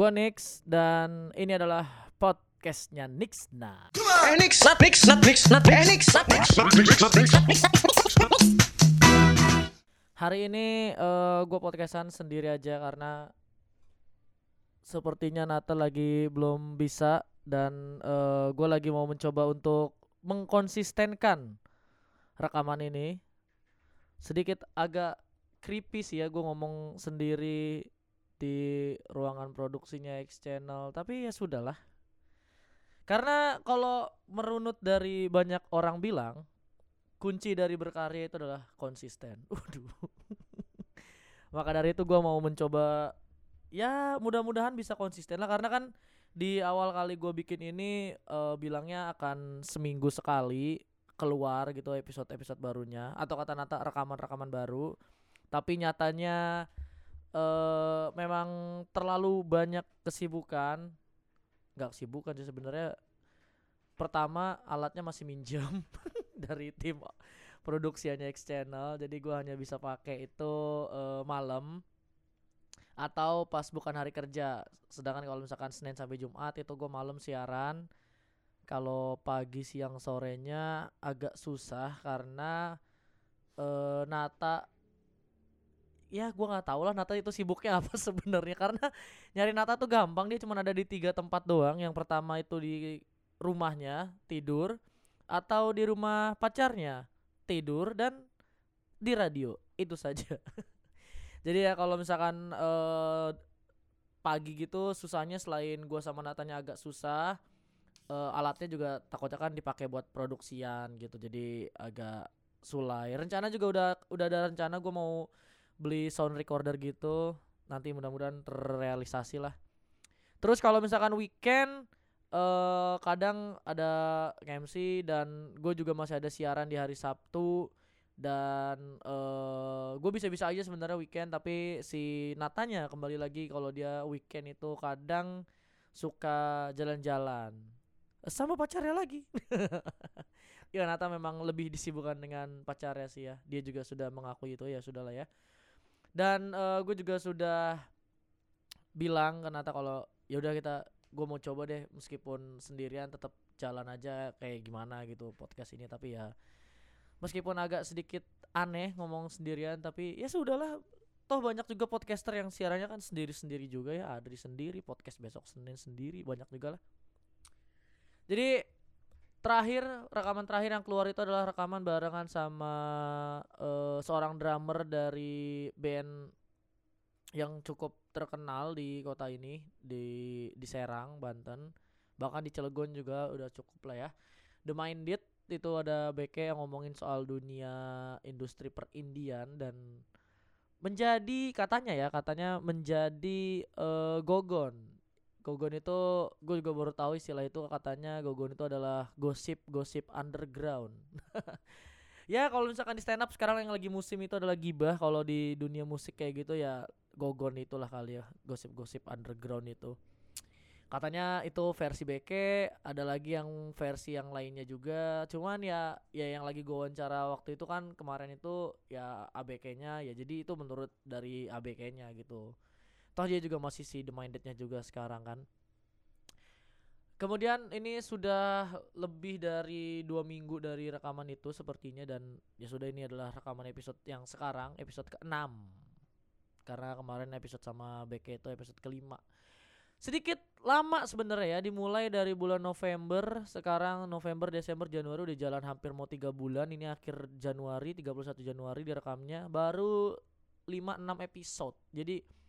Gua Nix dan ini adalah podcastnya Nix. Nah, Eh Nix, nat Nix, Nix, Nix, Nix, hari ini eh gue podcastan sendiri aja karena sepertinya Nata lagi belum bisa dan eh gue lagi mau mencoba untuk mengkonsistenkan rekaman ini. Sedikit agak creepy sih ya gue ngomong sendiri di ruangan produksinya X Channel, tapi ya sudahlah. Karena kalau merunut dari banyak orang bilang, kunci dari berkarya itu adalah konsisten. Waduh. Maka dari itu gua mau mencoba ya mudah-mudahan bisa konsisten lah karena kan di awal kali gue bikin ini eh, bilangnya akan seminggu sekali keluar gitu episode-episode barunya atau kata Nata rekaman-rekaman baru. Tapi nyatanya eh memang terlalu banyak kesibukan. Nggak kesibukan sih sebenarnya. Pertama alatnya masih minjem dari tim produksiannya X Channel jadi gua hanya bisa pakai itu eh, malam atau pas bukan hari kerja sedangkan kalau misalkan Senin sampai Jumat itu gua malam siaran kalau pagi siang sorenya agak susah karena eh, Nata ya gua nggak tahu lah Nata itu sibuknya apa sebenarnya. Karena nyari Nata tuh gampang dia cuma ada di tiga tempat doang. Yang pertama itu di rumahnya tidur. Atau di rumah pacarnya tidur dan di radio. Itu saja. Jadi ya kalau misalkan eh, pagi gitu susahnya selain gua sama Natanya agak susah eh, alatnya juga takutnya kan dipakai buat produksian gitu. Jadi agak sulai. Rencana juga udah udah ada rencana gua mau beli sound recorder gitu nanti mudah-mudahan terrealisasi lah terus kalau misalkan weekend eh kadang ada MC dan gue juga masih ada siaran di hari Sabtu dan eh gue bisa-bisa aja sebenarnya weekend tapi si Natanya kembali lagi kalau dia weekend itu kadang suka jalan-jalan sama pacarnya lagi. ya Nata memang lebih disibukkan dengan pacarnya sih ya. Dia juga sudah mengakui itu ya sudahlah ya. Dan gue juga sudah bilang ke Nata kalau ya udah kita gue mau coba deh meskipun sendirian tetap jalan aja kayak gimana gitu podcast ini. Tapi ya meskipun agak sedikit aneh ngomong sendirian tapi ya sudahlah. Toh banyak juga podcaster yang siarannya kan sendiri-sendiri juga ya. Adri sendiri podcast besok Senin sendiri banyak juga lah. Jadi terakhir rekaman terakhir yang keluar itu adalah rekaman barengan sama eh, seorang drummer dari band yang cukup terkenal di kota ini di di Serang Banten. Bahkan di Cilegon juga udah cukup lah ya. The Minded itu ada BK yang ngomongin soal dunia industri perindian dan menjadi katanya ya katanya menjadi eh, gogon gogon itu gue juga baru tahu istilah itu katanya gogon itu adalah gosip gosip underground. Ya kalau misalkan di stand up sekarang yang lagi musim itu adalah gibah. Kalau di dunia musik kayak gitu ya gogon itulah kali ya gosip-gosip underground itu. Katanya itu versi BK ada lagi yang versi yang lainnya juga. Cuman ya ya yang lagi gue wawancara waktu itu kan kemarin itu ya ABK-nya ya. Jadi itu menurut dari ABK-nya gitu toh dia juga masih si The Minded-nya juga sekarang kan. Kemudian ini sudah lebih dari dua minggu dari rekaman itu sepertinya dan ya sudah ini adalah rekaman episode yang sekarang episode ke-6 karena kemarin episode sama BK itu episode kelima. Sedikit lama sebenarnya ya dimulai dari bulan November sekarang November Desember Januari udah jalan hampir mau tiga bulan. Ini akhir Januari 31 Januari direkamnya baru 5-6 episode. Jadi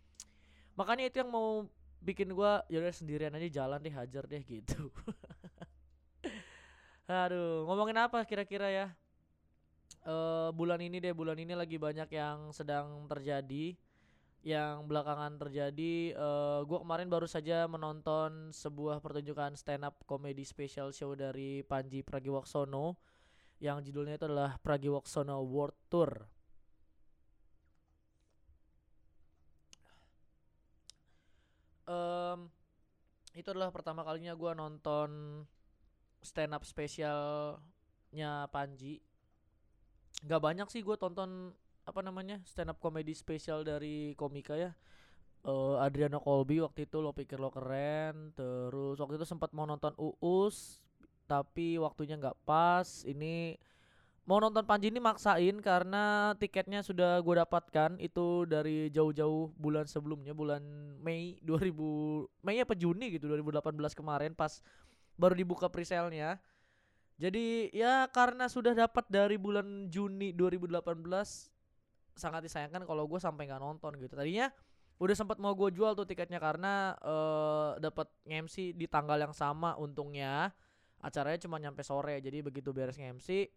makanya itu yang mau bikin gua ya udah sendirian aja jalan deh hajar deh gitu. Aduh ngomongin apa kira-kira ya? Eh bulan ini deh bulan ini lagi banyak yang sedang terjadi yang belakangan terjadi. Eh gua kemarin baru saja menonton sebuah pertunjukan stand up comedy special show dari Panji Pragiwaksono yang judulnya itu adalah Pragiwaksono World Tour Em, itu adalah pertama kalinya gua nonton stand up spesialnya Panji. Nggak banyak sih gue tonton apa namanya stand up comedy spesial dari komika ya. Eh, Adriano Colby waktu itu lo pikir lo keren terus waktu itu sempat mau nonton Uus tapi waktunya nggak pas. Ini mau nonton Panji ini maksain karena tiketnya sudah gue dapatkan. Itu dari jauh-jauh bulan sebelumnya bulan Mei 2000 Mei apa Juni gitu 2018 kemarin pas baru dibuka presale-nya. Jadi ya karena sudah dapat dari bulan Juni 2018 sangat disayangkan kalau gue sampai nggak nonton gitu. Tadinya udah sempat mau gue jual tuh tiketnya karena eh dapat MC di tanggal yang sama untungnya. Acaranya cuma nyampe sore jadi begitu beres MC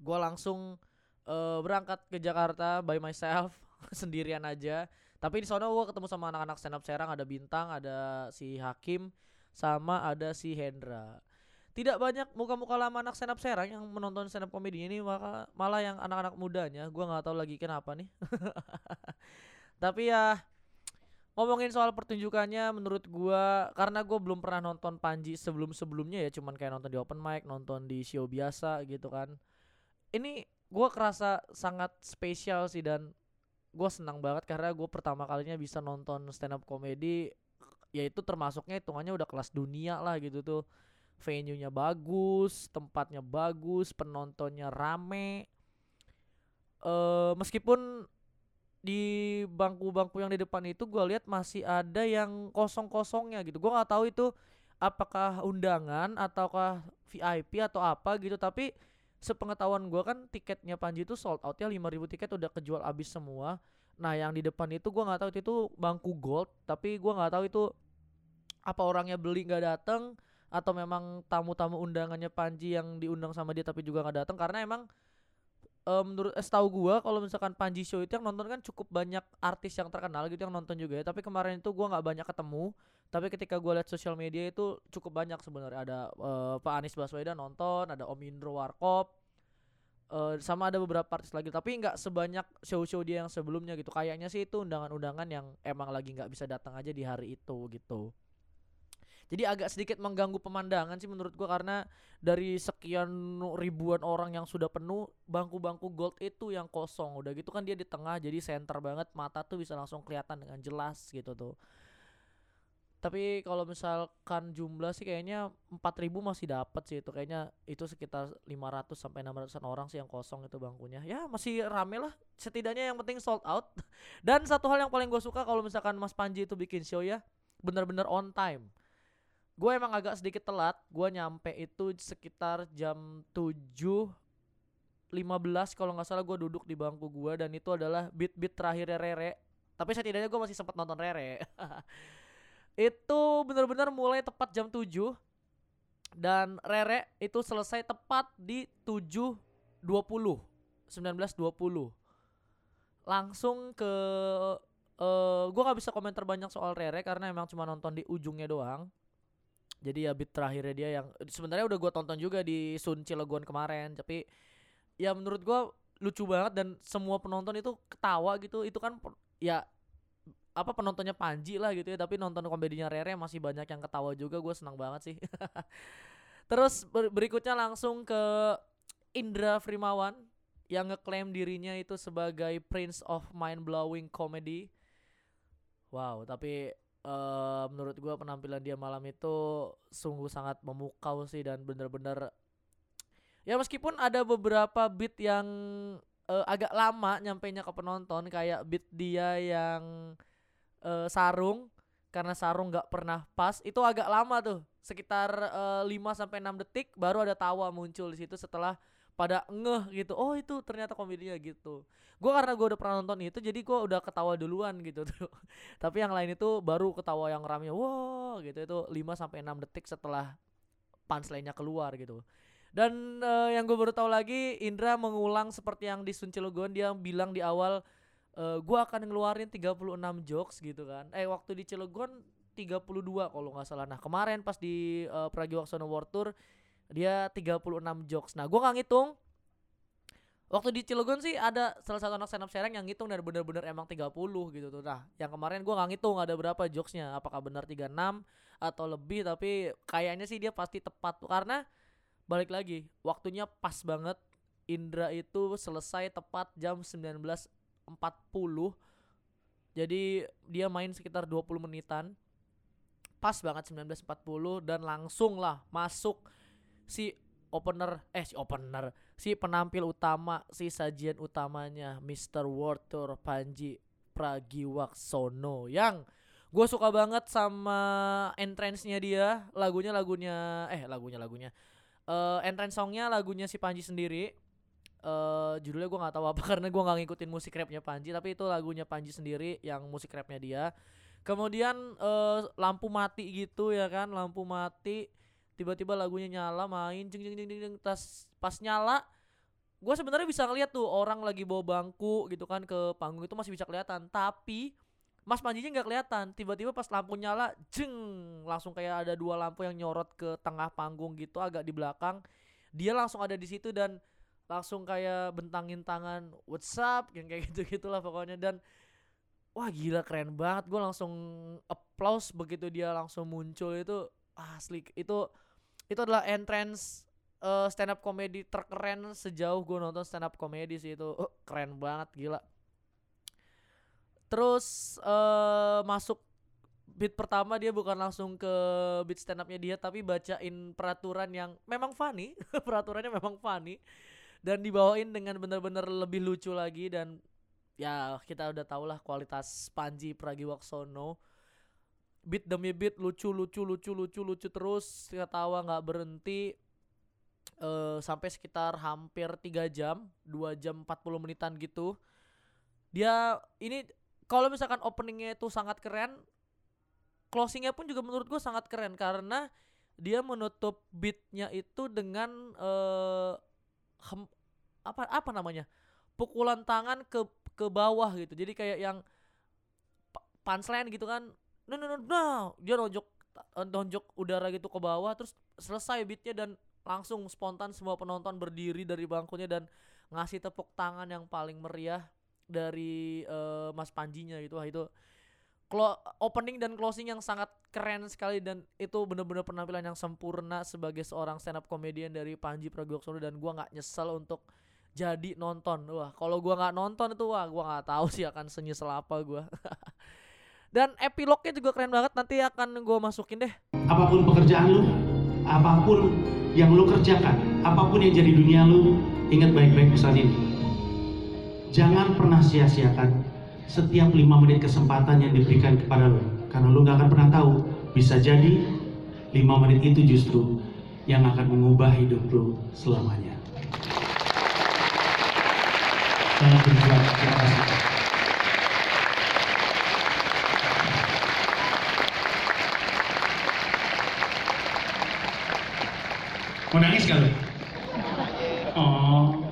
gue langsung eh, berangkat ke Jakarta by myself sendirian aja. Tapi di sana gue ketemu sama anak-anak stand up Serang ada Bintang ada si Hakim sama ada si Hendra. Tidak banyak muka-muka lama anak stand up Serang yang menonton stand up komedi ini maka malah yang anak-anak mudanya gue nggak tahu lagi kenapa nih. Tapi ya ngomongin soal pertunjukannya menurut gua karena gue belum pernah nonton Panji sebelum-sebelumnya ya cuman kayak nonton di open mic nonton di show biasa gitu kan ini gua kerasa sangat spesial sih dan gua senang banget karena gue pertama kalinya bisa nonton stand up comedy yaitu termasuknya hitungannya udah kelas dunia lah gitu tuh. Venue-nya bagus tempatnya bagus penontonnya rame. Eh meskipun di bangku-bangku yang di depan itu gue lihat masih ada yang kosong-kosongnya gitu. Gue nggak tahu itu apakah undangan ataukah VIP atau apa gitu tapi sepengetahuan gue kan tiketnya Panji itu sold out ya 5000 tiket udah kejual habis semua. Nah yang di depan itu gue nggak tahu itu, itu bangku gold tapi gue nggak tahu itu apa orangnya beli nggak datang atau memang tamu-tamu undangannya Panji yang diundang sama dia tapi juga nggak datang karena emang eh, menurut eh, setahu gua kalau misalkan Panji Show itu yang nonton kan cukup banyak artis yang terkenal gitu yang nonton juga ya. Tapi kemarin itu gua nggak banyak ketemu. Tapi ketika gua lihat sosial media itu cukup banyak sebenarnya. Ada eh, Pak Anies Baswedan nonton ada Om Indro Warkop eh, sama ada beberapa artis lagi. Tapi nggak sebanyak show-show dia yang sebelumnya gitu. Kayaknya sih itu undangan-undangan yang emang lagi nggak bisa datang aja di hari itu gitu jadi agak sedikit mengganggu pemandangan sih menurut gua karena dari sekian ribuan orang yang sudah penuh bangku-bangku gold itu yang kosong. Udah gitu kan dia di tengah jadi center banget mata tuh bisa langsung kelihatan dengan jelas gitu tuh. Tapi kalau misalkan jumlah sih kayaknya 4000 masih dapat sih itu. Kayaknya itu sekitar 500 sampai 600an orang sih yang kosong itu bangkunya. Ya masih rame lah. Setidaknya yang penting sold out. Dan satu hal yang paling gue suka kalau misalkan Mas Panji itu bikin show ya bener-bener on time gue emang agak sedikit telat. Gue nyampe itu sekitar jam 7 15 kalau nggak salah gue duduk di bangku gue dan itu adalah beat-beat terakhirnya Rere. Tapi setidaknya gue masih sempat nonton Rere. Itu bener-bener mulai tepat jam 7 dan Rere itu selesai tepat di 7.20 19.20 langsung ke eh gue nggak bisa komentar banyak soal Rere karena emang cuma nonton di ujungnya doang jadi ya beat terakhirnya dia yang sebenarnya udah gua tonton juga di Sun Cilegon kemarin tapi ya menurut gua lucu banget dan semua penonton itu ketawa gitu. Itu kan ya apa penontonnya Panji lah gitu ya tapi nonton komedinya Rere masih banyak yang ketawa juga gue senang banget sih. Terus ber- berikutnya langsung ke Indra Frimawan yang ngeklaim dirinya itu sebagai Prince of Mind Blowing Comedy. Wow tapi eh menurut gua penampilan dia malam itu sungguh sangat memukau sih dan bener-bener ya meskipun ada beberapa beat yang eh, agak lama nyampainya ke penonton kayak beat dia yang eh, sarung karena sarung nggak pernah pas itu agak lama tuh sekitar eh, 5 sampai 6 detik baru ada tawa muncul di situ setelah pada ngeh gitu. Oh itu ternyata komedinya gitu. Gua karena gua udah pernah nonton itu jadi gua udah ketawa duluan gitu tuh. Tapi yang lain itu baru ketawa yang rame wow gitu. Itu 5 sampai 6 detik setelah punchline-nya keluar gitu. Dan eh, yang gue baru tahu lagi Indra mengulang seperti yang di Sun Cilegon dia bilang di awal eh, gua akan ngeluarin 36 jokes gitu kan. Eh waktu di Cilegon 32 kalau nggak salah. Nah kemarin pas di eh, Pragiwaksono World Tour dia 36 jokes. Nah gua nggak ngitung. Waktu di Cilegon sih ada salah satu anak stand up Serang yang ngitung dan bener-bener emang 30 gitu tuh. Nah, yang kemarin gua nggak ngitung ada berapa jokesnya, apakah benar 36 atau lebih tapi kayaknya sih dia pasti tepat karena balik lagi waktunya pas banget. Indra itu selesai tepat jam 19.40 Jadi dia main sekitar 20 menitan. Pas banget 19.40 dan langsung lah masuk si opener eh si opener si penampil utama si sajian utamanya Mr. Tour Panji Pragiwaksono yang gue suka banget sama entrance-nya dia lagunya lagunya eh lagunya lagunya eh entrance songnya lagunya si Panji sendiri eh judulnya gue nggak tahu apa karena gue nggak ngikutin musik rapnya Panji tapi itu lagunya Panji sendiri yang musik rapnya dia kemudian eh lampu mati gitu ya kan lampu mati tiba-tiba lagunya nyala main jeng jeng jeng jeng, jeng. tas pas nyala gue sebenarnya bisa ngeliat tuh orang lagi bawa bangku gitu kan ke panggung itu masih bisa kelihatan. Tapi Mas Panjinya nggak kelihatan. Tiba-tiba pas lampu nyala jeng langsung kayak ada dua lampu yang nyorot ke tengah panggung gitu agak di belakang. Dia langsung ada di situ dan langsung kayak bentangin tangan what's up? yang kayak gitu gitulah pokoknya. Dan wah gila keren banget. Gue langsung applause begitu dia langsung muncul. Itu asli itu itu adalah entrance eh, stand up comedy terkeren sejauh gue nonton stand up comedy sih itu. Oh, keren banget gila. Terus eh masuk beat pertama dia bukan langsung ke beat stand upnya dia tapi bacain peraturan yang memang funny. Peraturannya memang funny. Dan dibawain dengan benar-benar lebih lucu lagi dan ya kita udah tau lah kualitas Panji Pragiwaksono beat demi beat lucu lucu lucu lucu lucu terus ketawa nggak berhenti. Eh sampai sekitar hampir tiga jam 2 jam 40 menitan gitu. Dia ini kalau misalkan openingnya itu sangat keren closingnya pun juga menurut gue sangat keren karena dia menutup beatnya itu dengan eh hem, apa apa namanya pukulan tangan ke ke bawah gitu. Jadi kayak yang punchline gitu kan no no no no. Dia nonjok ta- nonjok udara gitu ke bawah terus selesai beatnya dan langsung spontan semua penonton berdiri dari bangkunya dan ngasih tepuk tangan yang paling meriah dari eh, Mas Panjinya gitu. Wah itu Clo- opening dan closing yang sangat keren sekali dan itu bener-bener penampilan yang sempurna sebagai seorang stand up comedian dari Panji Pragiwaksono dan gua nggak nyesel untuk jadi nonton. Wah kalau gua nggak nonton itu wah gua nggak tahu sih akan senyesel apa gua dan epilognya juga keren banget nanti akan gua masukin deh apa pun pekerjaan lu, apa pun yang lu kerjakan, apa pun yang jadi dunia lu, ingat baik-baik pesan ini. Jangan pernah sia-siakan setiap lima menit kesempatan yang diberikan kepada lu, karena lu gak akan pernah tahu, bisa jadi lima menit itu justru yang akan mengubah hidup lu selamanya. Selamat berjuang, terima kasih. Mau nangis kali? Oh,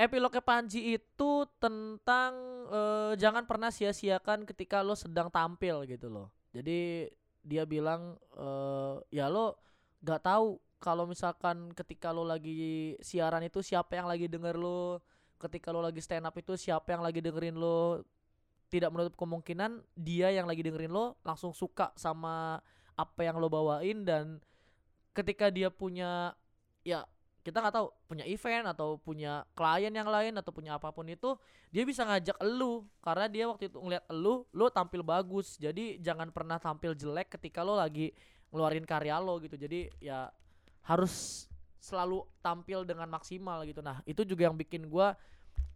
epilognya Panji itu tentang eh, jangan pernah sia-siakan ketika lo sedang tampil gitu loh. Jadi dia bilang eh, ya lo nggak tahu kalau misalkan ketika lo lagi siaran itu siapa yang lagi denger lo, ketika lo lagi stand up itu siapa yang lagi dengerin lo. Tidak menutup kemungkinan dia yang lagi dengerin lo langsung suka sama apa yang lo bawain dan ketika dia punya ya kita nggak tahu punya event atau punya klien yang lain atau punya apa pun itu dia bisa ngajak elu. Karena dia waktu itu ngeliat elu lo tampil bagus. Jadi jangan pernah tampil jelek ketika lo lagi ngeluarin karya lo gitu. Jadi ya harus selalu tampil dengan maksimal gitu. Nah itu juga yang bikin gua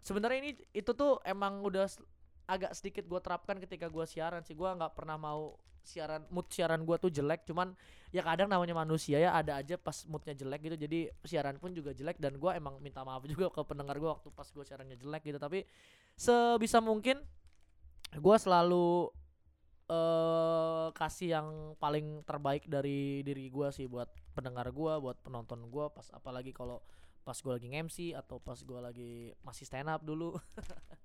sebenarnya ini itu tuh emang udah agak sedikit gua terapkan ketika gua siaran sih. Gua nggak pernah mau siaran mood siaran gua tuh jelek cuman ya kadang namanya manusia ya ada aja pas moodnya jelek gitu jadi siaran pun juga jelek dan gua emang minta maaf juga ke pendengar gua waktu pas gua siarannya jelek gitu tapi sebisa mungkin gua selalu eh kasih yang paling terbaik dari diri gua sih buat pendengar gua buat penonton gua pas apalagi kalau pas gua lagi MC atau pas gua lagi masih stand up dulu.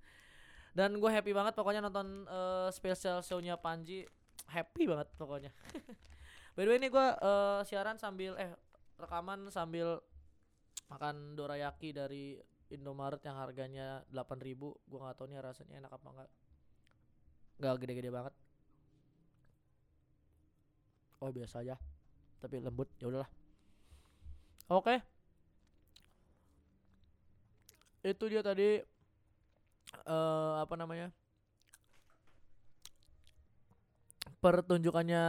Dan gue happy banget pokoknya nonton eh, special show-nya Panji happy banget pokoknya By the way ini gue eh, siaran sambil eh rekaman sambil makan dorayaki dari Indomaret yang harganya 8000 Gue nggak tahu nih rasanya enak apa enggak. Nggak gede-gede banget. Oh biasa aja. Tapi lembut ya udahlah. Oke. Itu dia tadi eh apa namanya? Pertunjukannya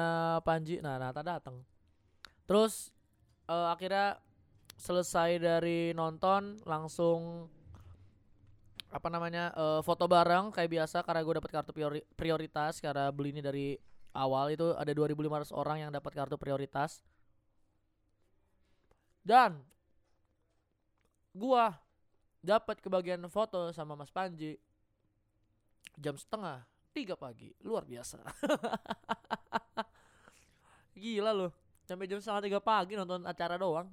Panji. Nah Nata datang terus eh, akhirnya selesai dari nonton langsung apa namanya eh, foto bareng kayak biasa karena gue dapat kartu priori- prioritas karena beli ini dari awal. Itu ada 2.500 orang yang dapat kartu prioritas. Dan gua dapat kebagian foto sama Mas Panji. Jam setengah tiga pagi. Luar biasa. Gila loh. Sampai jam setengah tiga pagi nonton acara doang.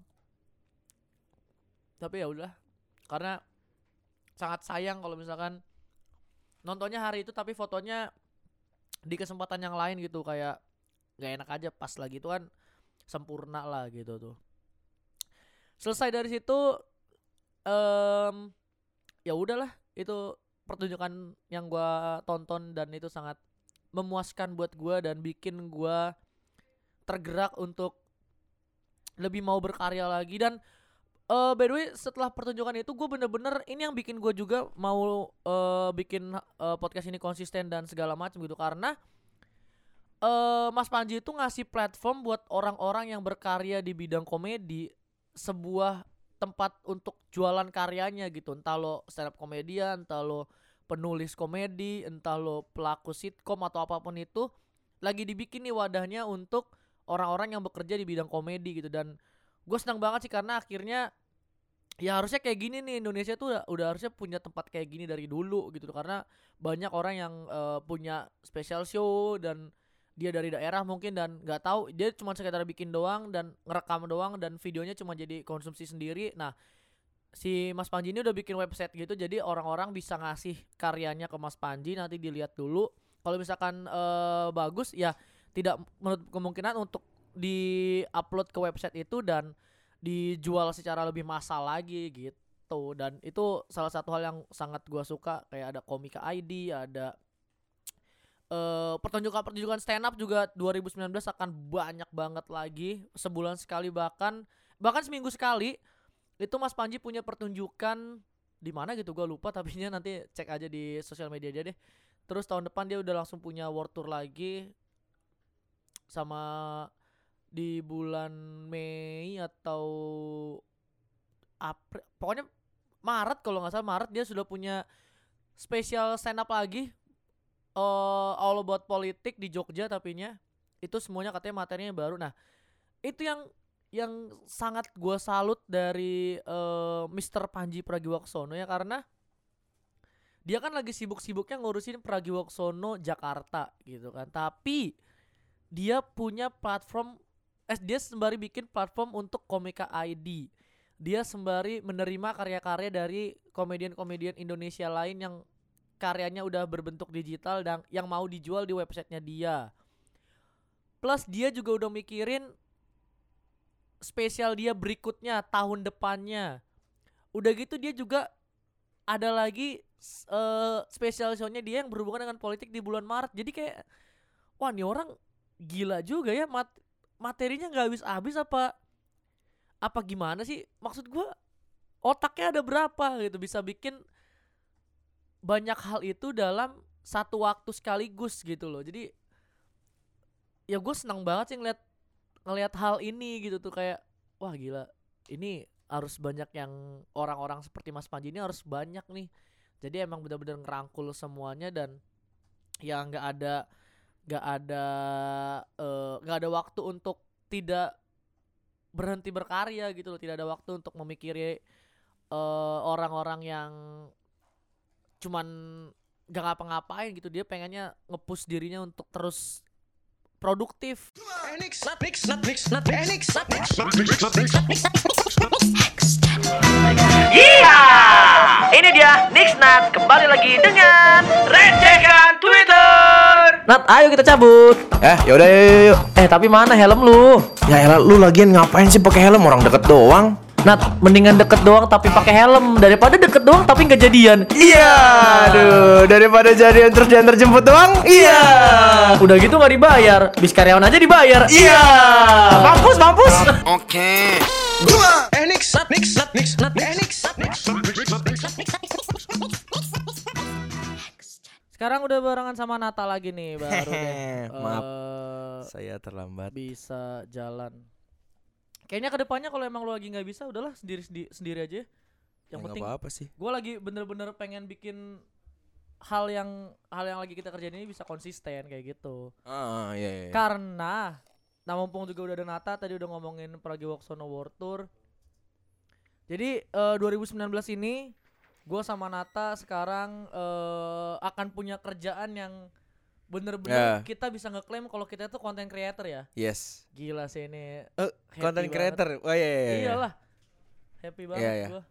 Tapi ya udah. Karena sangat sayang kalau misalkan nontonnya hari itu tapi fotonya di kesempatan yang lain gitu. Kayak gak enak aja pas lagi itu kan sempurna lah gitu tuh. Selesai dari situ em ya udahlah. Itu pertunjukan yang gua tonton dan itu sangat memuaskan buat gua dan bikin gua tergerak untuk lebih mau berkarya lagi. Dan eh by the way setelah pertunjukan itu gue bener-bener ini yang bikin gue juga mau eh bikin eh, podcast ini konsisten dan segala macam gitu. Karena eh Mas Panji itu ngasih platform buat orang-orang yang berkarya di bidang komedi sebuah tempat untuk jualan karyanya gitu. Entah lo stand up komedian entah lo penulis komedi entah lo pelaku sitkom atau apa pun itu lagi dibikin nih wadahnya untuk orang-orang yang bekerja di bidang komedi gitu. Dan gue senang banget sih karena akhirnya ya harusnya kayak gini nih Indonesia tuh udah, udah harusnya punya tempat kayak gini dari dulu gitu. Karena banyak orang yang eh, punya special show dan dia dari daerah mungkin dan nggak tahu dia cuma sekedar bikin doang dan ngerekam doang dan videonya cuma jadi konsumsi sendiri. Nah si Mas Panji ini udah bikin website gitu jadi orang-orang bisa ngasih karyanya ke Mas Panji nanti dilihat dulu. Kalau misalkan eh, bagus ya tidak menutup kemungkinan untuk di-upload ke website itu dan dijual secara lebih massal lagi gitu. Dan itu salah satu hal yang sangat gua suka kayak ada Komika ID ada eh pertunjukan-pertunjukan stand up juga 2019 akan banyak banget lagi sebulan sekali bahkan bahkan seminggu sekali. Itu Mas Panji punya pertunjukan di mana gitu gua lupa tapi nanti cek aja di sosial media aja deh. Terus tahun depan dia udah langsung punya world tour lagi sama di bulan Mei atau April pokoknya Maret kalau nggak salah Maret dia sudah punya spesial stand up lagi eh all about politik di Jogja tapinya itu semuanya katanya materinya baru nah itu yang yang sangat gua salut dari eh, Mr. Panji Pragiwaksono ya karena dia kan lagi sibuk-sibuknya ngurusin Pragiwaksono Jakarta gitu kan tapi dia punya platform eh dia sembari bikin platform untuk Komika ID. Dia sembari menerima karya-karya dari komedian-komedian Indonesia lain yang karyanya udah berbentuk digital dan yang mau dijual di websitenya dia. Plus dia juga udah mikirin spesial dia berikutnya tahun depannya. Udah gitu dia juga ada lagi s- eh spesial show-nya dia yang berhubungan dengan politik di bulan Maret. Jadi kayak wah nih orang gila juga ya mat materinya nggak habis-habis apa apa gimana sih maksud gua otaknya ada berapa gitu bisa bikin banyak hal itu dalam satu waktu sekaligus gitu loh. Jadi ya gue senang banget sih ngeliat ngeliat hal ini gitu tuh kayak wah gila ini harus banyak yang orang-orang seperti Mas Panji ini harus banyak nih. Jadi emang benar-benar ngerangkul semuanya dan ya nggak ada nggak ada eh, nggak ada waktu untuk tidak berhenti berkarya gitu loh. Tidak ada waktu untuk memikiri eh, orang-orang yang cuman gak ngapa-ngapain gitu dia pengennya ngepush dirinya untuk terus produktif Nix. Iya, ini dia Nixnat kembali lagi dengan Recekan Twitter. Nat ayo kita cabut Eh, yaudah yuk, yuk, yuk. eh tapi mana helm lu Ya elah, lu lagian ngapain sih pakai helm orang deket doang? Nat mendingan deket doang tapi pakai helm daripada deket doang tapi nggak jadian Iya, aduh, daripada jadian terus diantar jemput doang? Iya. udah gitu nggak dibayar bis karyawan aja dibayar Iya. mampus mampus Eh, not mix, not mix. Sekarang udah barengan sama Nata lagi nih baru deh. Maaf. eh, Saya terlambat. bisa jalan. Kayaknya ke depannya kalau emang lu lagi nggak bisa, udahlah sendiri sendiri, sendiri aja. Yang Ya, penting apa-apa sih. gue lagi bener-bener pengen bikin hal yang hal yang lagi kita kerjain ini bisa konsisten kayak gitu. Ah, iya, iya. Karena nah mumpung juga udah ada Nata tadi udah ngomongin Pragiwaksono World Tour. Jadi eh, 2019 ini gue sama Nata sekarang eh, akan punya kerjaan yang bener-bener Ya. kita bisa ngeklaim kalau kita itu content creator ya. Yes. Gila sih ini. Eh, Happy content banget. creator. Oh iya iya. iya. Iyalah. Happy banget Iya, iya. gua.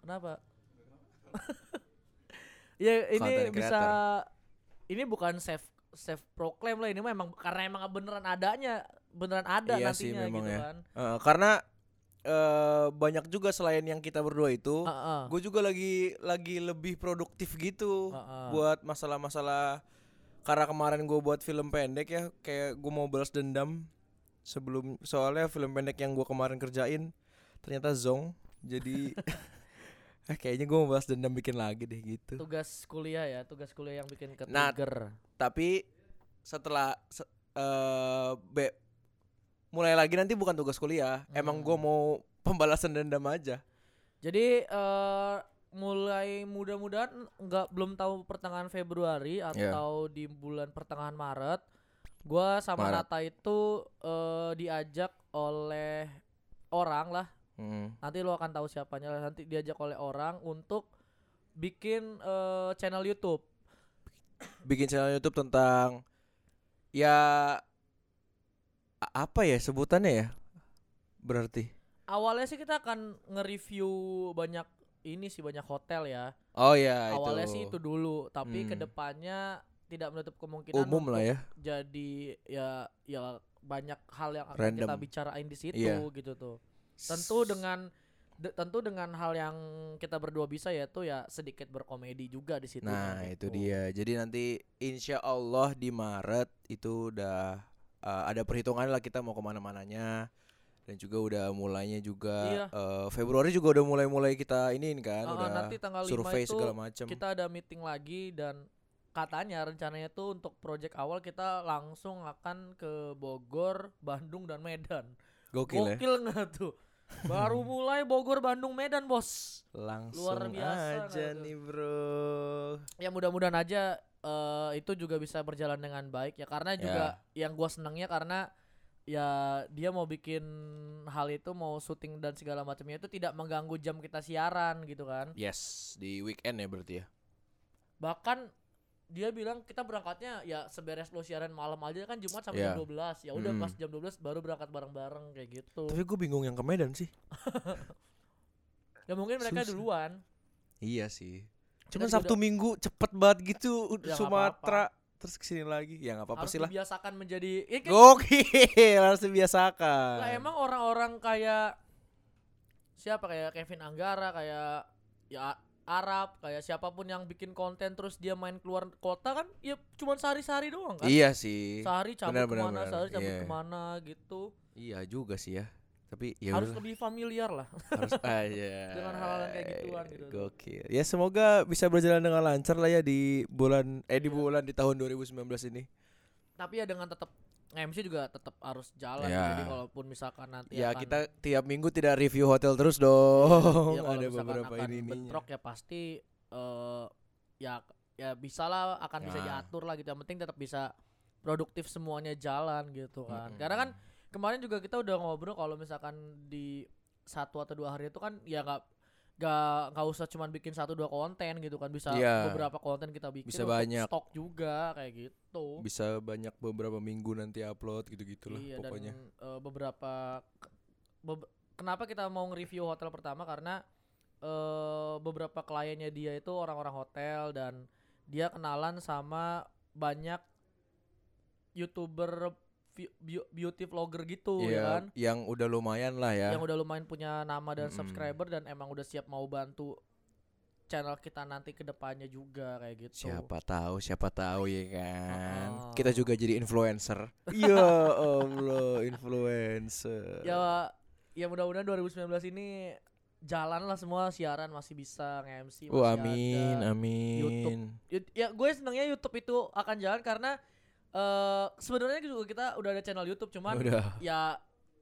Kenapa? ya ini Content bisa ini bukan self self proclaim lah ini mah emang karena emang beneran adanya beneran ada Iya sih, nantinya memang gitu ya. kan. Eh, karena eh banyak juga selain yang kita berdua itu, Heeh. gue juga lagi lagi lebih produktif gitu Heeh. buat masalah-masalah karena kemarin gue buat film pendek ya kayak gue mau balas dendam sebelum soalnya film pendek yang gue kemarin kerjain ternyata zong jadi eh, kayaknya gue mau balas dendam bikin lagi deh gitu Tugas kuliah ya, tugas kuliah yang bikin ke Nah, tapi setelah se- eh be- mulai lagi nanti bukan tugas kuliah emang Hmm. gue mau pembalasan dendam aja Jadi eh mulai mudah-mudahan nggak belum tahu pertengahan Februari Iya. atau di bulan pertengahan Maret, gua sama Maret. Nata itu eh diajak oleh orang lah. Hmm. Nanti lo akan tahu siapanya lah. Nanti diajak oleh orang untuk bikin eh, channel YouTube. bikin channel YouTube tentang ya apa ya sebutannya ya berarti Awalnya sih kita akan nge-review banyak ini sih banyak hotel ya. oh ya Awalnya itu sih itu dulu, tapi Hmm. ke depannya tidak menutup kemungkinan umum lah ya jadi ya ya banyak hal yang akan Random. kita bicarain di situ Iya. gitu tuh. Tentu dengan de- tentu dengan hal yang kita berdua bisa yaitu ya sedikit berkomedi juga di situ. nah gitu. itu dia jadi nanti insya Allah di Maret itu udah uh, ada perhitungan lah kita mau ke mana-mananya dan juga udah mulainya juga Iya. uh, Februari juga udah mulai-mulai kita ini kan ah, udah nanti tanggal 5 survei itu segala macam Kita ada meeting lagi dan katanya rencananya tuh untuk project awal kita langsung akan ke Bogor, Bandung dan Medan. gokil ya Gokil nggak tuh? Baru mulai Bogor, Bandung, Medan, Bos. langsung biasa aja nih bro ya mudah-mudahan aja eh, itu juga bisa berjalan dengan baik ya karena juga yang gua senangnya karena ya dia mau bikin hal itu mau syuting dan segala macamnya itu tidak mengganggu jam kita siaran gitu kan yes di weekend ya berarti ya bahkan dia bilang kita berangkatnya ya seberes lo siaran malam aja kan Jumat sampai Iya. jam 12 ya udah Mm. pas jam 12 baru berangkat bareng-bareng kayak gitu Tapi gue bingung yang ke Medan sih. ya mungkin mereka Susah. duluan Iya sih. Cuman juga Sabtu Minggu cepet banget gitu Ya, Sumatera terus ke sini lagi. Ya nggak apa-apa harus sih lah. dibiasakan menjadi ya kan Gokil harus dibiasakan. Lah emang orang-orang kayak siapa kayak Kevin Anggara kayak ya Arab kayak siapa pun yang bikin konten terus dia main keluar kota kan ya cuman sehari-sehari doang kan. Iya sih. Sehari cabut Benar, benar, ke mana, benar. sehari cabut Iya. ke mana gitu. Iya juga sih ya. Tapi ya harus udah lebih familiar lah. harus aja. Dengan hal-hal yang kayak gituan gitu. Gokil. Ya semoga bisa berjalan dengan lancar lah ya di bulan eh di bulan di tahun 2019 ini. Tapi ya dengan tetap MC juga tetap harus jalan Ya. jadi kalaupun misalkan nanti Ya akan, kita tiap minggu tidak review hotel terus dong. ya Ada beberapa akan ini bentrok ya pasti eh ya ya bisa lah akan bisa Ya. diatur lah gitu yang penting tetap bisa produktif semuanya jalan gitu kan Mm-mm. karena kan kemarin juga kita udah ngobrol kalau misalkan di satu atau dua hari itu kan ya nggak nggak nggak usah cuman bikin satu dua konten gitu kan bisa Iya. beberapa konten kita bikin Bisa banyak. stok juga kayak gitu bisa banyak beberapa minggu nanti upload gitu-gitulah iya pokoknya. dan eh, beberapa bebe- kenapa kita mau nge-review hotel pertama karena eh beberapa kliennya dia itu orang-orang hotel dan dia kenalan sama banyak youtuber beauty vlogger gitu ya Iya, kan yang udah lumayan lah ya. yang udah lumayan punya nama dan Mm-mm. subscriber dan emang udah siap mau bantu channel kita nanti ke depannya juga kayak gitu Siapa tahu, siapa tahu ya kan. Oh. Kita juga jadi influencer. ya Allah, influencer. ya ya mudah-mudahan 2019 ini jalan lah semua siaran masih bisa nge-MC Oh, amin, ada. amin. YouTube. Ya gue senangnya YouTube itu akan jalan karena eh sebenarnya juga kita udah ada channel YouTube cuman Udah. ya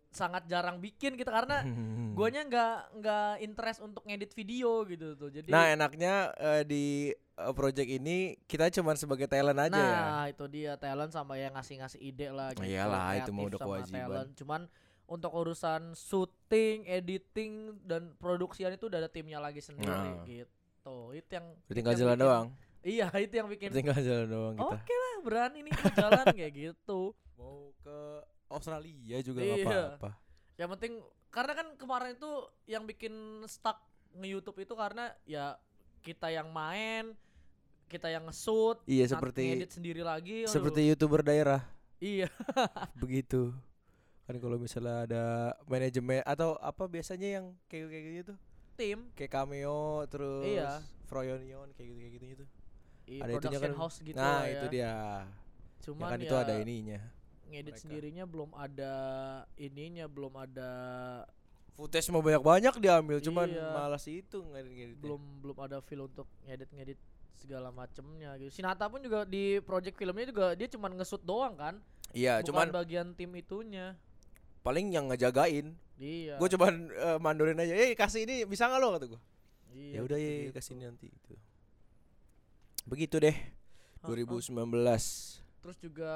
sangat jarang bikin kita karena guanya nggak nggak interest untuk ngedit video gitu tuh. Jadi Nah, enaknya eh, di eh, project ini kita cuman sebagai talent aja ya. Nah, itu dia talent sama yang ngasih-ngasih ide lah gitu. Iyalah, itu kreatif udah kewajiban. talent. Cuman untuk urusan syuting, editing dan produksian itu udah ada timnya lagi sendiri Nah. gitu. Itu yang tinggal jalan bikin- doang. Iya, itu yang bikin tinggal jalan doang Oke kita. Berani nih jalan kayak gitu. Mau ke Australia juga nggak Iya. apa-apa. Yang penting karena kan kemarin itu yang bikin stuck nge-YouTube itu karena ya kita yang main, kita yang nge-shoot, Iya, seperti ngedit sendiri lagi. aduh. seperti youtuber daerah iya. begitu. Kan kalau misalnya ada manajemen atau apa biasanya yang kayak kayak gitu tuh. tim Kayak cameo terus Iya. Froyonion kayak gitu kayak gitu gitu. Iya, Ada itunya production kan. house gitu nah, lah itu ya. dia. Cuman ya kan ya, itu ada ininya. ngedit mereka. sendirinya belum ada ininya, belum ada Footage mau banyak-banyak diambil cuman Iya. malas itu ngedit belum belum ada feel untuk ngedit-ngedit segala macemnya gitu. Sinata pun juga di project filmnya juga dia cuman nge-shoot doang kan, Iya, bukan cuman bagian tim itunya. paling yang ngejagain. Iya. Gue cuman eh, mandorin aja. Eh kasih ini bisa nggak lo kata gue. iya, Ya udah ya gitu. kasih ini nanti gitu. Begitu deh. Heeh. 2019. Terus juga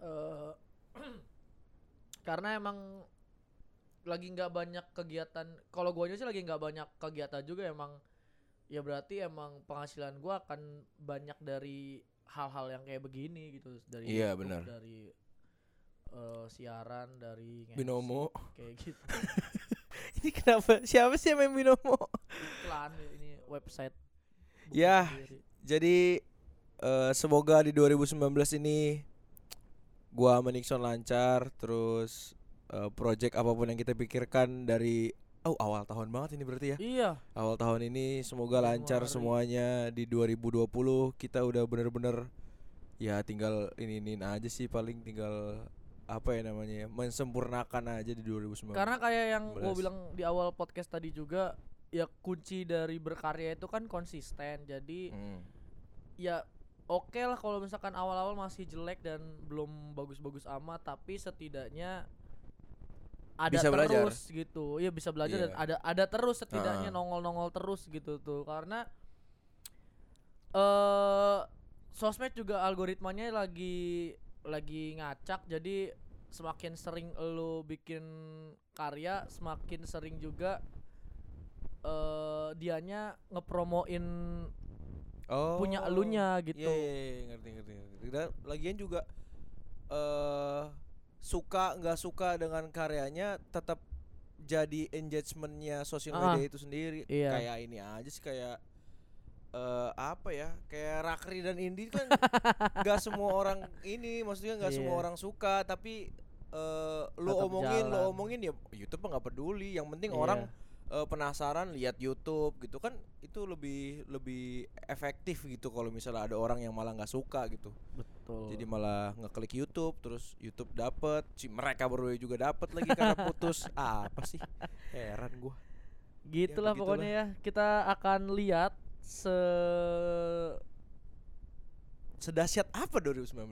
eh, karena emang lagi nggak banyak kegiatan. Kalau gua aja sih lagi nggak banyak kegiatan juga emang. Ya berarti emang penghasilan gua akan banyak dari hal-hal yang kayak begini gitu dari Iya, YouTube, benar. dari eh, siaran dari Binomo. kayak gitu ini kenapa? Siapa sih yang main binomo? iklan ini website Ya. Jadi eh, semoga di 2019 ini gua sama Nixon lancar terus eh, project apa pun yang kita pikirkan dari oh awal tahun banget ini berarti ya. iya Awal tahun ini semoga lancar Januari. semuanya di 2020 kita udah bener-bener ya tinggal ini ini aja sih paling tinggal apa ya namanya ya mensempurnakan aja di 2019. Karena kayak yang gue 19. bilang di awal podcast tadi juga ya kunci dari berkarya itu kan konsisten. Jadi Hmm. Ya oke lah kalau misalkan awal-awal masih jelek dan belum bagus-bagus amat tapi setidaknya ada Bisa belajar. terus gitu. Iya bisa belajar dan Iya. ada ada terus setidaknya nongol-nongol terus gitu tuh. Karena eh sosmed juga algoritmanya lagi lagi ngacak jadi semakin sering lo bikin karya semakin sering juga eh dianya ngepromoin Oh. punya elunya gitu. Iya, iya, iya, ngerti ngerti ngerti. Dan lagian juga eh suka nggak suka dengan karyanya tetap jadi engagementnya sosial Ah, media itu sendiri. iya. Kayak ini aja sih kayak eh apa ya? Kayak Rakri dan Indi kan nggak semua orang ini, maksudnya nggak semua Iya. orang suka, tapi eh lu Tetap omongin, jalan. omongin ya YouTube nggak peduli. Yang penting Iya. orang eh, penasaran lihat YouTube gitu kan itu lebih lebih efektif gitu kalau misalnya ada orang yang malah nggak suka gitu Betul. jadi malah ngeklik YouTube terus YouTube dapet si mereka berdua juga dapet lagi karena putus apa sih heran gua gitulah begitulah. pokoknya ya. Kita akan lihat se sedahsyat apa 2019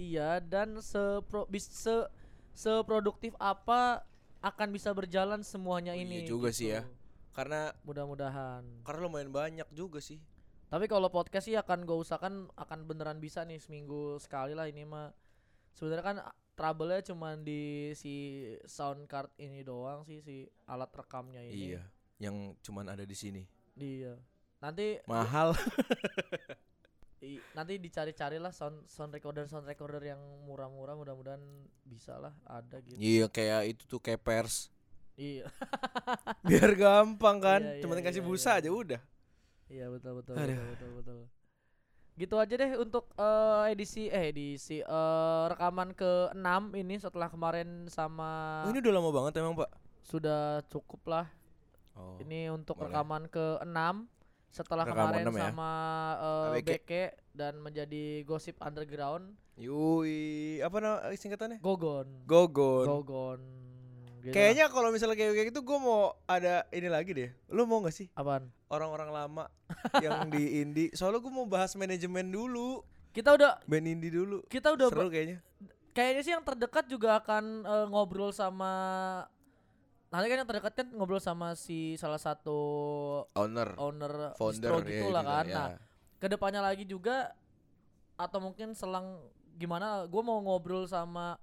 iya dan sepro bis se seproduktif apa akan bisa berjalan semuanya Oh iya ini. juga sih ya. gitu. karena Mudah-mudahan. karena lumayan banyak juga sih Tapi kalau podcast sih akan gue usahakan akan beneran bisa nih seminggu sekali lah ini mah. Sebenarnya kan trouble-nya cuman di si sound card ini doang sih si alat rekamnya ini. iya yang cuman ada di sini Iya. Nanti mahal i- nanti dicari-cari lah sound sound recorder sound recorder yang murah-murah mudah-mudahan bisa lah ada gitu. iya kayak itu tuh kayak pers Iya. biar gampang kan Iya, cuma iya, kasih iya, busa iya. aja udah Iya betul betul Aduh. betul betul betul. Gitu aja deh untuk eh, edisi eh edisi eh, rekaman ke-6 ini setelah kemarin sama oh, ini udah lama banget emang pak sudah cukup lah. oh. Ini untuk boleh. rekaman ke-6 setelah Rekaman kemarin ya. sama eh, ABK. Beke dan menjadi gosip underground Yui, apa nama singkatannya? Gogon. Gogon. Gogon gitu Kayaknya kalau misalnya kayak kayak gitu gue mau ada ini lagi deh. Lu mau gak sih apaan orang-orang lama yang di indie? Soalnya gue mau bahas manajemen dulu, kita udah band indie dulu. kita udah Seru kayaknya. kayaknya sih yang terdekat juga akan eh, ngobrol sama nanti kan yang terdekat kan ngobrol sama si salah satu Owner, owner founder distro ya, gitu lah kan ya. nah ke depannya lagi juga atau mungkin selang gimana gue mau ngobrol sama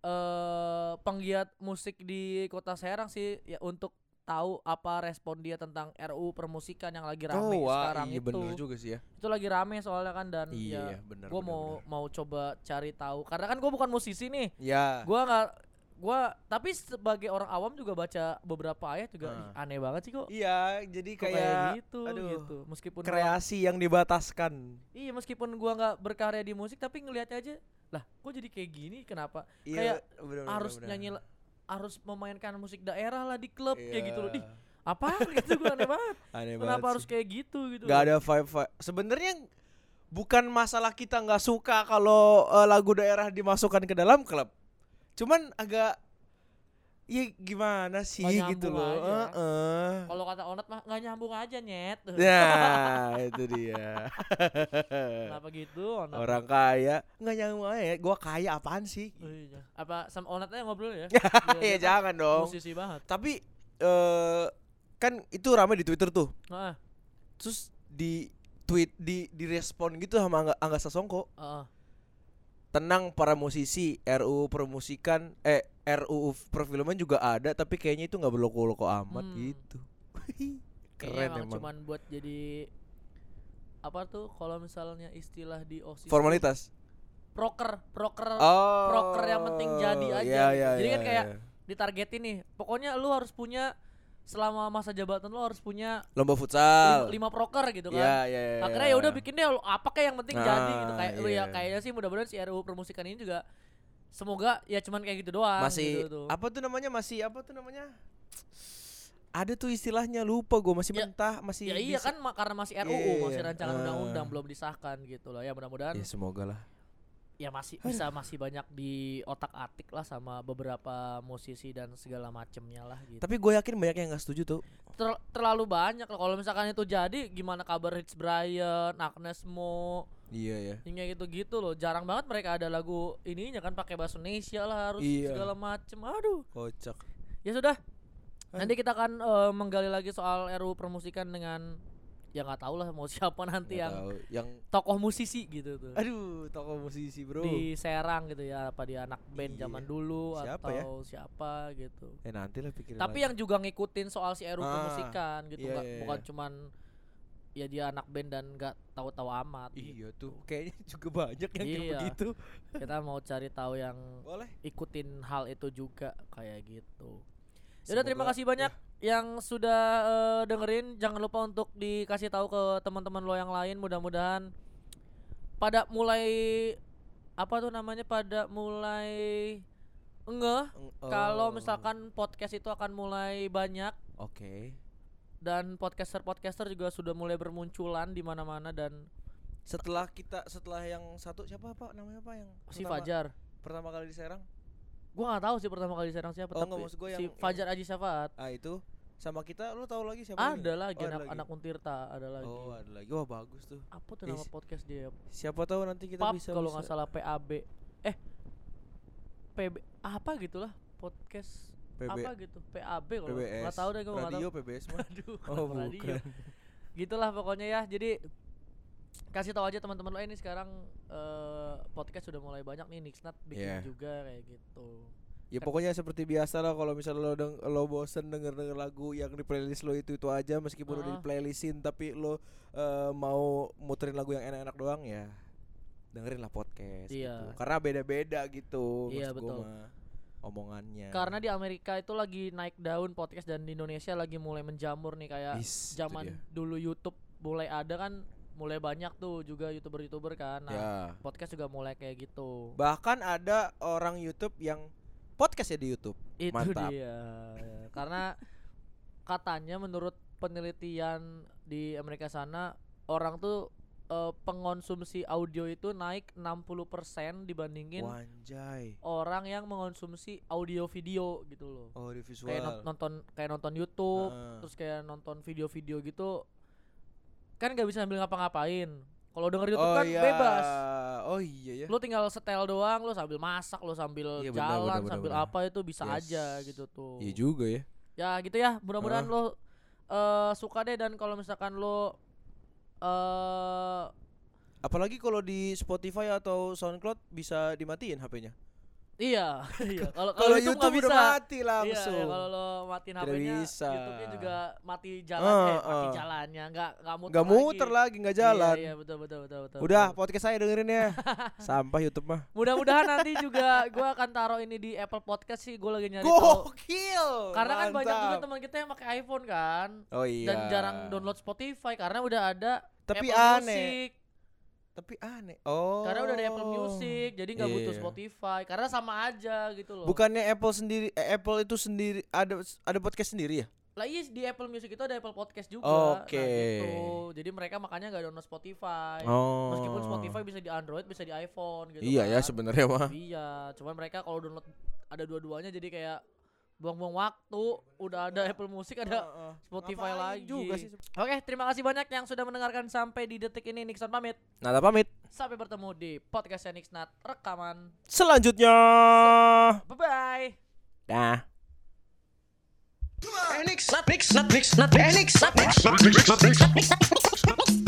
eh penggiat musik di kota Serang sih ya untuk tahu apa respon dia tentang RU permusikan yang lagi rame oh, wah, sekarang iya itu bener juga sih ya. itu lagi rame soalnya kan dan Iya, ya bener. mau bener. mau coba cari tahu karena kan gue bukan musisi nih Ya. gua nggak gua tapi sebagai orang awam juga baca beberapa ayat juga Ah. aneh banget sih kok Iya, jadi Kok kayak, gitu aduh, gitu meskipun gua- kreasi yang dibataskan. iya meskipun gua nggak berkarya di musik tapi ngelihatnya aja lah kok jadi kayak gini kenapa Iya, Kayak bener, bener, harus bener. nyanyi harus memainkan musik daerah lah di klub kayak gitu loh Iya. Dih, apa gitu gua aneh banget Aneh kenapa banget harus sih. kayak gitu gitu Gak ada vibe, vibe. Sebenarnya bukan masalah kita nggak suka kalau eh, lagu daerah dimasukkan ke dalam klub. Cuman agak ya gimana sih Nggak gitu loh. aja. Heeh. kalau kata Onat mah nggak nyambung aja nyet Nah, itu dia. kenapa gitu Onat Orang kaya nggak nyambung aja. Gua kaya apaan sih? Oh iya. apa sama Onat aja ngobrol ya Dia- Ya kan jangan dong. musisi banget Tapi eh kan itu rame di Twitter tuh. Heeh. Terus di tweet di direspon gitu sama Angga, Angga Sasongko. heeh. Tenang para musisi RUU permusikan eh RUU perfilman juga ada tapi kayaknya itu nggak berloko-loko amat Hmm. gitu keren emang emang cuman buat jadi apa tuh kalau misalnya istilah di OSIS formalitas proker proker oh proker yang penting jadi aja iya, gitu. iya, Jadi iya, kan kayak iya. ditargetin nih pokoknya lu harus punya selama masa jabatan lu harus punya lomba futsal. lima proker gitu kan. Iya, iya, iya, akhirnya ya udah bikin deh apa kayak yang penting jadi gitu. Ah, kayak lu iya. ya kayaknya sih mudah-mudahan si RUU permusikan ini juga semoga ya cuman kayak gitu doang masih gitu tuh. apa tuh namanya masih apa tuh namanya? Ada tuh istilahnya lupa gue masih Ya, mentah masih ya iya bisa- kan karena masih RUU Iya, masih rancangan ah. undang-undang belum disahkan gitu loh. Ya mudah-mudahan ya semoga lah ya masih bisa masih banyak di otak atik lah sama beberapa musisi dan segala macemnya lah gitu. tapi gue yakin banyak yang nggak setuju tuh Ter- terlalu banyak lah kalau misalkan itu jadi gimana kabar Rich Brian, Agnes Mo, iya ya yang kayak gitu-gitu loh. Jarang banget mereka ada lagu ininya kan pakai bahasa Indonesia lah harus Iya. segala macem. Aduh. kocak Ya sudah. Ah. Nanti kita akan eh, menggali lagi soal RUU permusikan dengan ya nggak tahu lah mau siapa nanti yang tahu. yang tokoh musisi gitu tuh. aduh tokoh musisi bro di Serang gitu ya apa dia anak band Iya. zaman dulu Siapa atau ya? siapa gitu. eh nanti lah pikirin Tapi lagi. yang juga ngikutin soal si RUU Ah, permusikan gitu, iya, nggak- iya, bukan iya. cuman ya dia anak band dan nggak tahu-tahu amat. Iya gitu. tuh, kayaknya juga banyak yang kayak Iya. begitu. Kita mau cari tahu yang Boleh. ikutin hal itu juga kayak gitu. Yaudah terima kasih banyak yang sudah eh, dengerin. Jangan lupa untuk dikasih tahu ke teman-teman lo yang lain. Mudah-mudahan pada mulai apa tuh namanya pada mulai ngeh Eng- kalau oh, misalkan podcast itu akan mulai banyak Oke. dan podcaster-podcaster juga sudah mulai bermunculan di mana-mana dan Setelah kita setelah yang satu siapa apa namanya apa yang si pertama- Fajar. pertama kali di Serang? Gua nggak tahu sih pertama kali diserang siapa Oh, tapi maksud gua si yang- yang- Fajar Aji Syafaat. Ah itu sama kita lu tahu lagi siapa lagi Ada nggak? lagi Oh, ada anak anak Untirta, ada lagi. Oh, ada lagi. Wah, bagus tuh. Apa tuh nama podcast dia? Siapa tahu nanti kita Pub bisa kalau nggak salah PAB. Eh PB apa gitulah podcast PB apa gitu PAB kalau PBS. nggak tahu deh gue nggak Radio tahu. PBS mah. Aduh, Oh, kenapa radio? bukan. Gitulah pokoknya ya. Jadi kasih tahu aja teman-teman lo ini sekarang eh, podcast sudah mulai banyak nih Nixnat bikin Iya. juga kayak gitu. Ya pokoknya seperti biasa lah kalau misalnya lo deng lo bosen denger denger lagu yang di playlist lo itu itu aja meskipun udah Ah. di playlistin tapi lo eh, mau muterin lagu yang enak-enak doang ya dengerin lah podcast Iya. gitu. Karena beda-beda gitu Iya, betul. mah, omongannya. Karena di Amerika itu lagi naik daun podcast dan di Indonesia lagi mulai menjamur nih kayak Is, zaman dulu YouTube mulai ada kan mulai banyak tuh juga youtuber-youtuber kan. Nah, ya. podcast juga mulai kayak gitu. Bahkan ada orang YouTube yang podcast ya di YouTube. Itu Mantap. dia. Karena katanya menurut penelitian di Amerika sana orang tuh eh, pengonsumsi audio itu naik 60% dibandingin Wanjay. orang yang mengonsumsi audio video gitu loh. Oh, di visual. Kayak non- nonton kayak nonton YouTube, Heeh. terus kayak nonton video-video gitu kan nggak bisa sambil ngapa-ngapain. Kalau denger YouTube oh kan iya. bebas. Oh iya ya. Lu tinggal setel doang, lu sambil masak, lu sambil Iya, benar, jalan, benar, benar, sambil benar. apa itu bisa Yes. aja gitu tuh. Iya juga ya. Ya gitu ya, mudah-mudahan Heeh. lo eh suka deh dan kalau misalkan lo eh Apalagi kalau di Spotify atau SoundCloud bisa dimatiin HP-nya. Iya, iya. Kalau Kalau YouTube nggak udah bisa. mati langsung. Iya, iya, kalau lo matiin Tidak HP-nya. YouTube-nya juga mati jalan, Eh, eh, mati eh. jalannya, nggak nggak muter Nggak muter lagi, nggak jalan. Iya, iya, betul, betul, betul, betul. Udah, betul. podcast saya dengerin ya. Sampah YouTube mah. Mudah-mudahan nanti juga gua akan taruh ini di Apple Podcast sih. Gue lagi nyari. Gokil. Karena kan banyak juga teman kita yang pakai iPhone kan. Oh iya. Dan jarang download Spotify karena udah ada Tapi Apple aneh. Music. Tapi aneh. Oh. Karena udah ada Apple Music, jadi nggak butuh Iya. Spotify. Karena sama aja gitu loh. Bukannya Apple sendiri eh, Apple itu sendiri ada ada podcast sendiri ya? Lah iya di Apple Music itu ada Apple Podcast juga. Oke. Nah, gitu. Jadi mereka makanya nggak download Spotify. Oh. Meskipun Spotify bisa di Android, bisa di iPhone gitu Iya ya kan. sebenarnya mah. Iya, cuman mereka kalau download ada dua-duanya jadi kayak buang-buang waktu. Udah ada Apple Music, ada Spotify Ngapain lagi. juga sih. Oke, terima kasih banyak yang sudah mendengarkan sampai di detik ini. Nixon pamit. Nada pamit. Sampai bertemu di podcast Nixnat rekaman. Selanjutnya. Bye bye. Dah. Not mix, not mix.